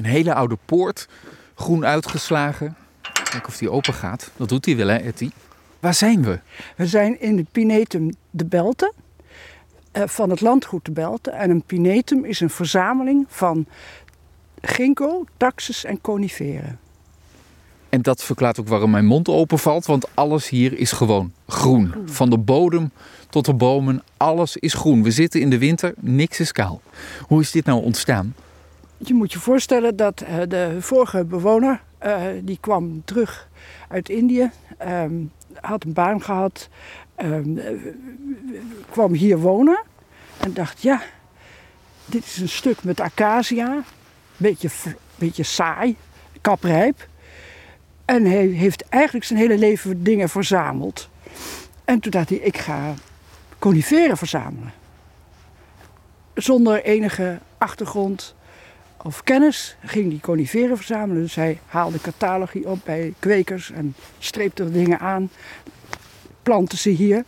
Een hele oude poort, groen uitgeslagen. Kijken of die open gaat. Dat doet hij wel, hè, Etty? Waar zijn we? We zijn in de Pinetum de Belte, eh, van het landgoed de Belte. En een pinetum is een verzameling van ginkgo, taxus en coniferen. En dat verklaart ook waarom mijn mond openvalt, want alles hier is gewoon groen. Van de bodem tot de bomen, alles is groen. We zitten in de winter, niks is kaal. Hoe is dit nou ontstaan? Je moet je voorstellen dat eh, de vorige bewoner, eh, die kwam terug uit Indië, ehm, had een baan gehad, ehm, eh, kwam hier wonen en dacht, ja, dit is een stuk met acacia, beetje, beetje saai, kaprijp. En hij heeft eigenlijk zijn hele leven dingen verzameld. En toen dacht hij, ik ga coniferen verzamelen. Zonder enige achtergrond of kennis ging hij coniferen verzamelen. Dus hij haalde catalogie op bij kwekers en streepte er dingen aan. Plantte ze hier.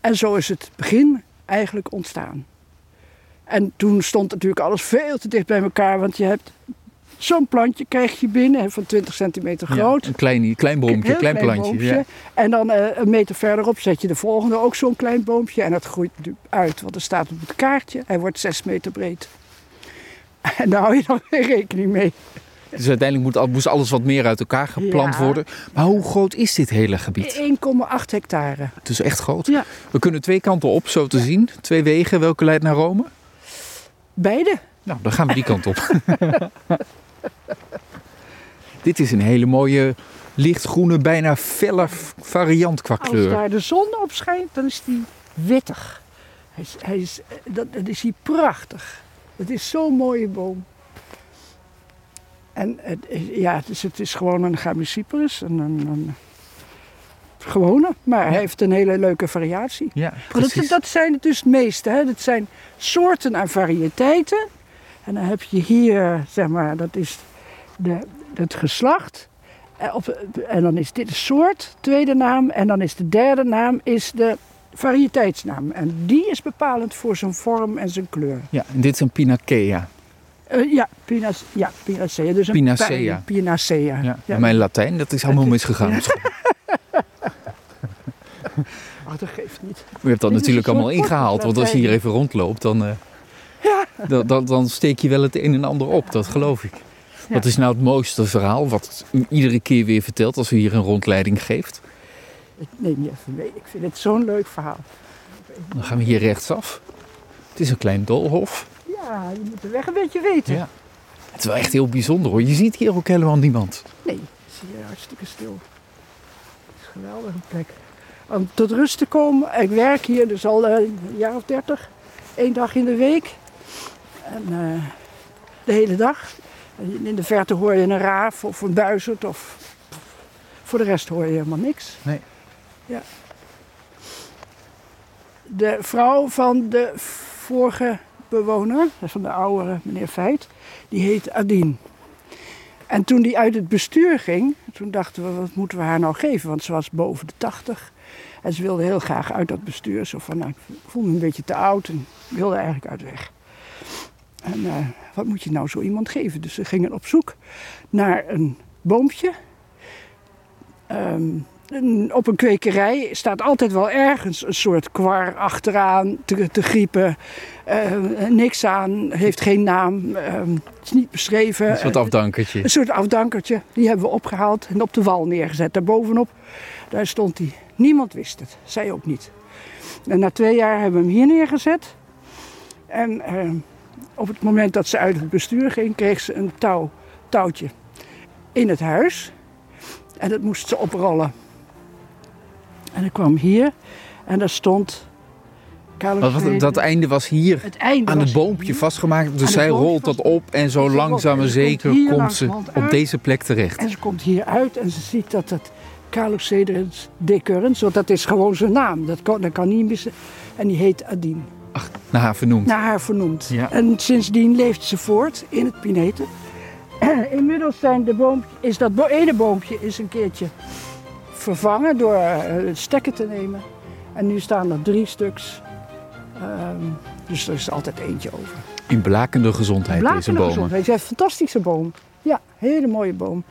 En zo is het begin eigenlijk ontstaan. En toen stond natuurlijk alles veel te dicht bij elkaar. Want je hebt zo'n plantje krijg je binnen van 20 centimeter groot. Ja, een klein, klein boompje, Heel klein plantje. boompje. Ja. En dan eh, een meter verderop zet je de volgende, ook zo'n klein boompje. En dat groeit natuurlijk uit, want er staat op het kaartje. Hij wordt 6 meter breed. En daar hou je dan weer rekening mee. Dus uiteindelijk moet, moest alles wat meer uit elkaar geplant Ja. worden. Maar hoe groot is dit hele gebied? 1,8 hectare. Het is echt groot. Ja. We kunnen twee kanten op, zo te zien. Twee wegen. Welke leidt naar Rome? Beide. Nou, dan gaan we die kant op. Dit is een hele mooie lichtgroene, bijna felle variant qua Als kleur. daar de zon op schijnt, dan is die wittig. Hij is, hij is, dat, dat is hij prachtig. Het is zo'n mooie boom. En het, is- ja, het is, het is gewoon een Grammicyperus. Een, een, een gewone, maar hij heeft een hele leuke variatie. Ja, precies. Dat, dat zijn het dus het meeste. Hè? Dat zijn soorten en variëteiten. En dan heb je hier, zeg maar, dat is de, het geslacht. En, op, en dan is dit de soort, tweede naam. En dan is de derde naam is de variëteitsnaam. En die is bepalend voor zijn vorm en zijn kleur. Ja, en dit is een Pinacea. Eh, ja, pinas, ja, pinacea. Dus een Pinacea. Pinacea. Ja. Maar Mijn Latijn, dat is allemaal misgegaan. school. Ach, dat geeft niet. U hebt dat Dit natuurlijk allemaal ingehaald. Want als je hier even rondloopt, dan, eh, dan, dan, dan steek je wel het een en ander op. Dat geloof ik. Wat is nou het mooiste verhaal wat u iedere keer weer vertelt als u hier een rondleiding geeft? Ik neem je even mee. Ik vind het zo'n leuk verhaal. Dan gaan we hier rechtsaf. Het is een klein doolhof. Ja, je moet de weg een beetje weten. Ja. Het is wel echt heel bijzonder hoor. Je ziet hier ook helemaal niemand. Nee, het is hier hartstikke stil. Het is een geweldige plek. Om tot rust te komen, ik werk hier dus al eh, een jaar of dertig. Eén dag in de week. En eh, de hele dag. In de verte hoor je een raaf of een buizerd of... Voor de rest hoor je helemaal niks. Nee. Ja. De vrouw van de vorige bewoner, van de oude meneer Feit, die heet Adine. En toen die uit het bestuur ging, toen dachten we, wat moeten we haar nou geven? Want ze was boven de 80. En ze wilde heel graag uit dat bestuur. Zo van, nou, ik voel me een beetje te oud en wilde eigenlijk uit weg. En eh, wat moet je nou zo iemand geven? Dus ze gingen op zoek naar een boompje. Een- op een kwekerij staat altijd wel ergens een soort kwar achteraan te, te griepen. Eh, niks aan, heeft geen naam, ehm, het is niet beschreven. Een soort afdankertje. Een soort afdankertje, die hebben we opgehaald en op de wal neergezet. Daarbovenop, daar stond hij. Niemand wist het, zij ook niet. En na twee jaar hebben we hem hier neergezet. En eh, op het moment dat ze uit het bestuur ging, kreeg ze een touw, touwtje in het huis. En dat moest ze oprollen. En ik kwam hier en daar stond... Wat, wat- dat einde was hier het einde aan het boompje hier. vastgemaakt. Dus zij rolt dat op en zo langzaam en komt zeker komt ze op deze plek terecht. En ze komt hier uit en ze ziet dat het Cederens Decurrens, want dat is gewoon zijn naam. Dat kan, dat kan niet missen. En die heet Adine. Ach, naar haar vernoemd. Naar haar vernoemd. Ja. En sindsdien leeft ze voort in het Pineten. Inmiddels zijn de boompje, is dat ene boompje is een keertje vervangen door eh, stekken te nemen. En nu staan er drie stuks. Ehm, dus er is altijd eentje over. In blakende gezondheid, deze Blakende bomen. gezondheid. Het is een fantastische boom. Ja, hele mooie boom.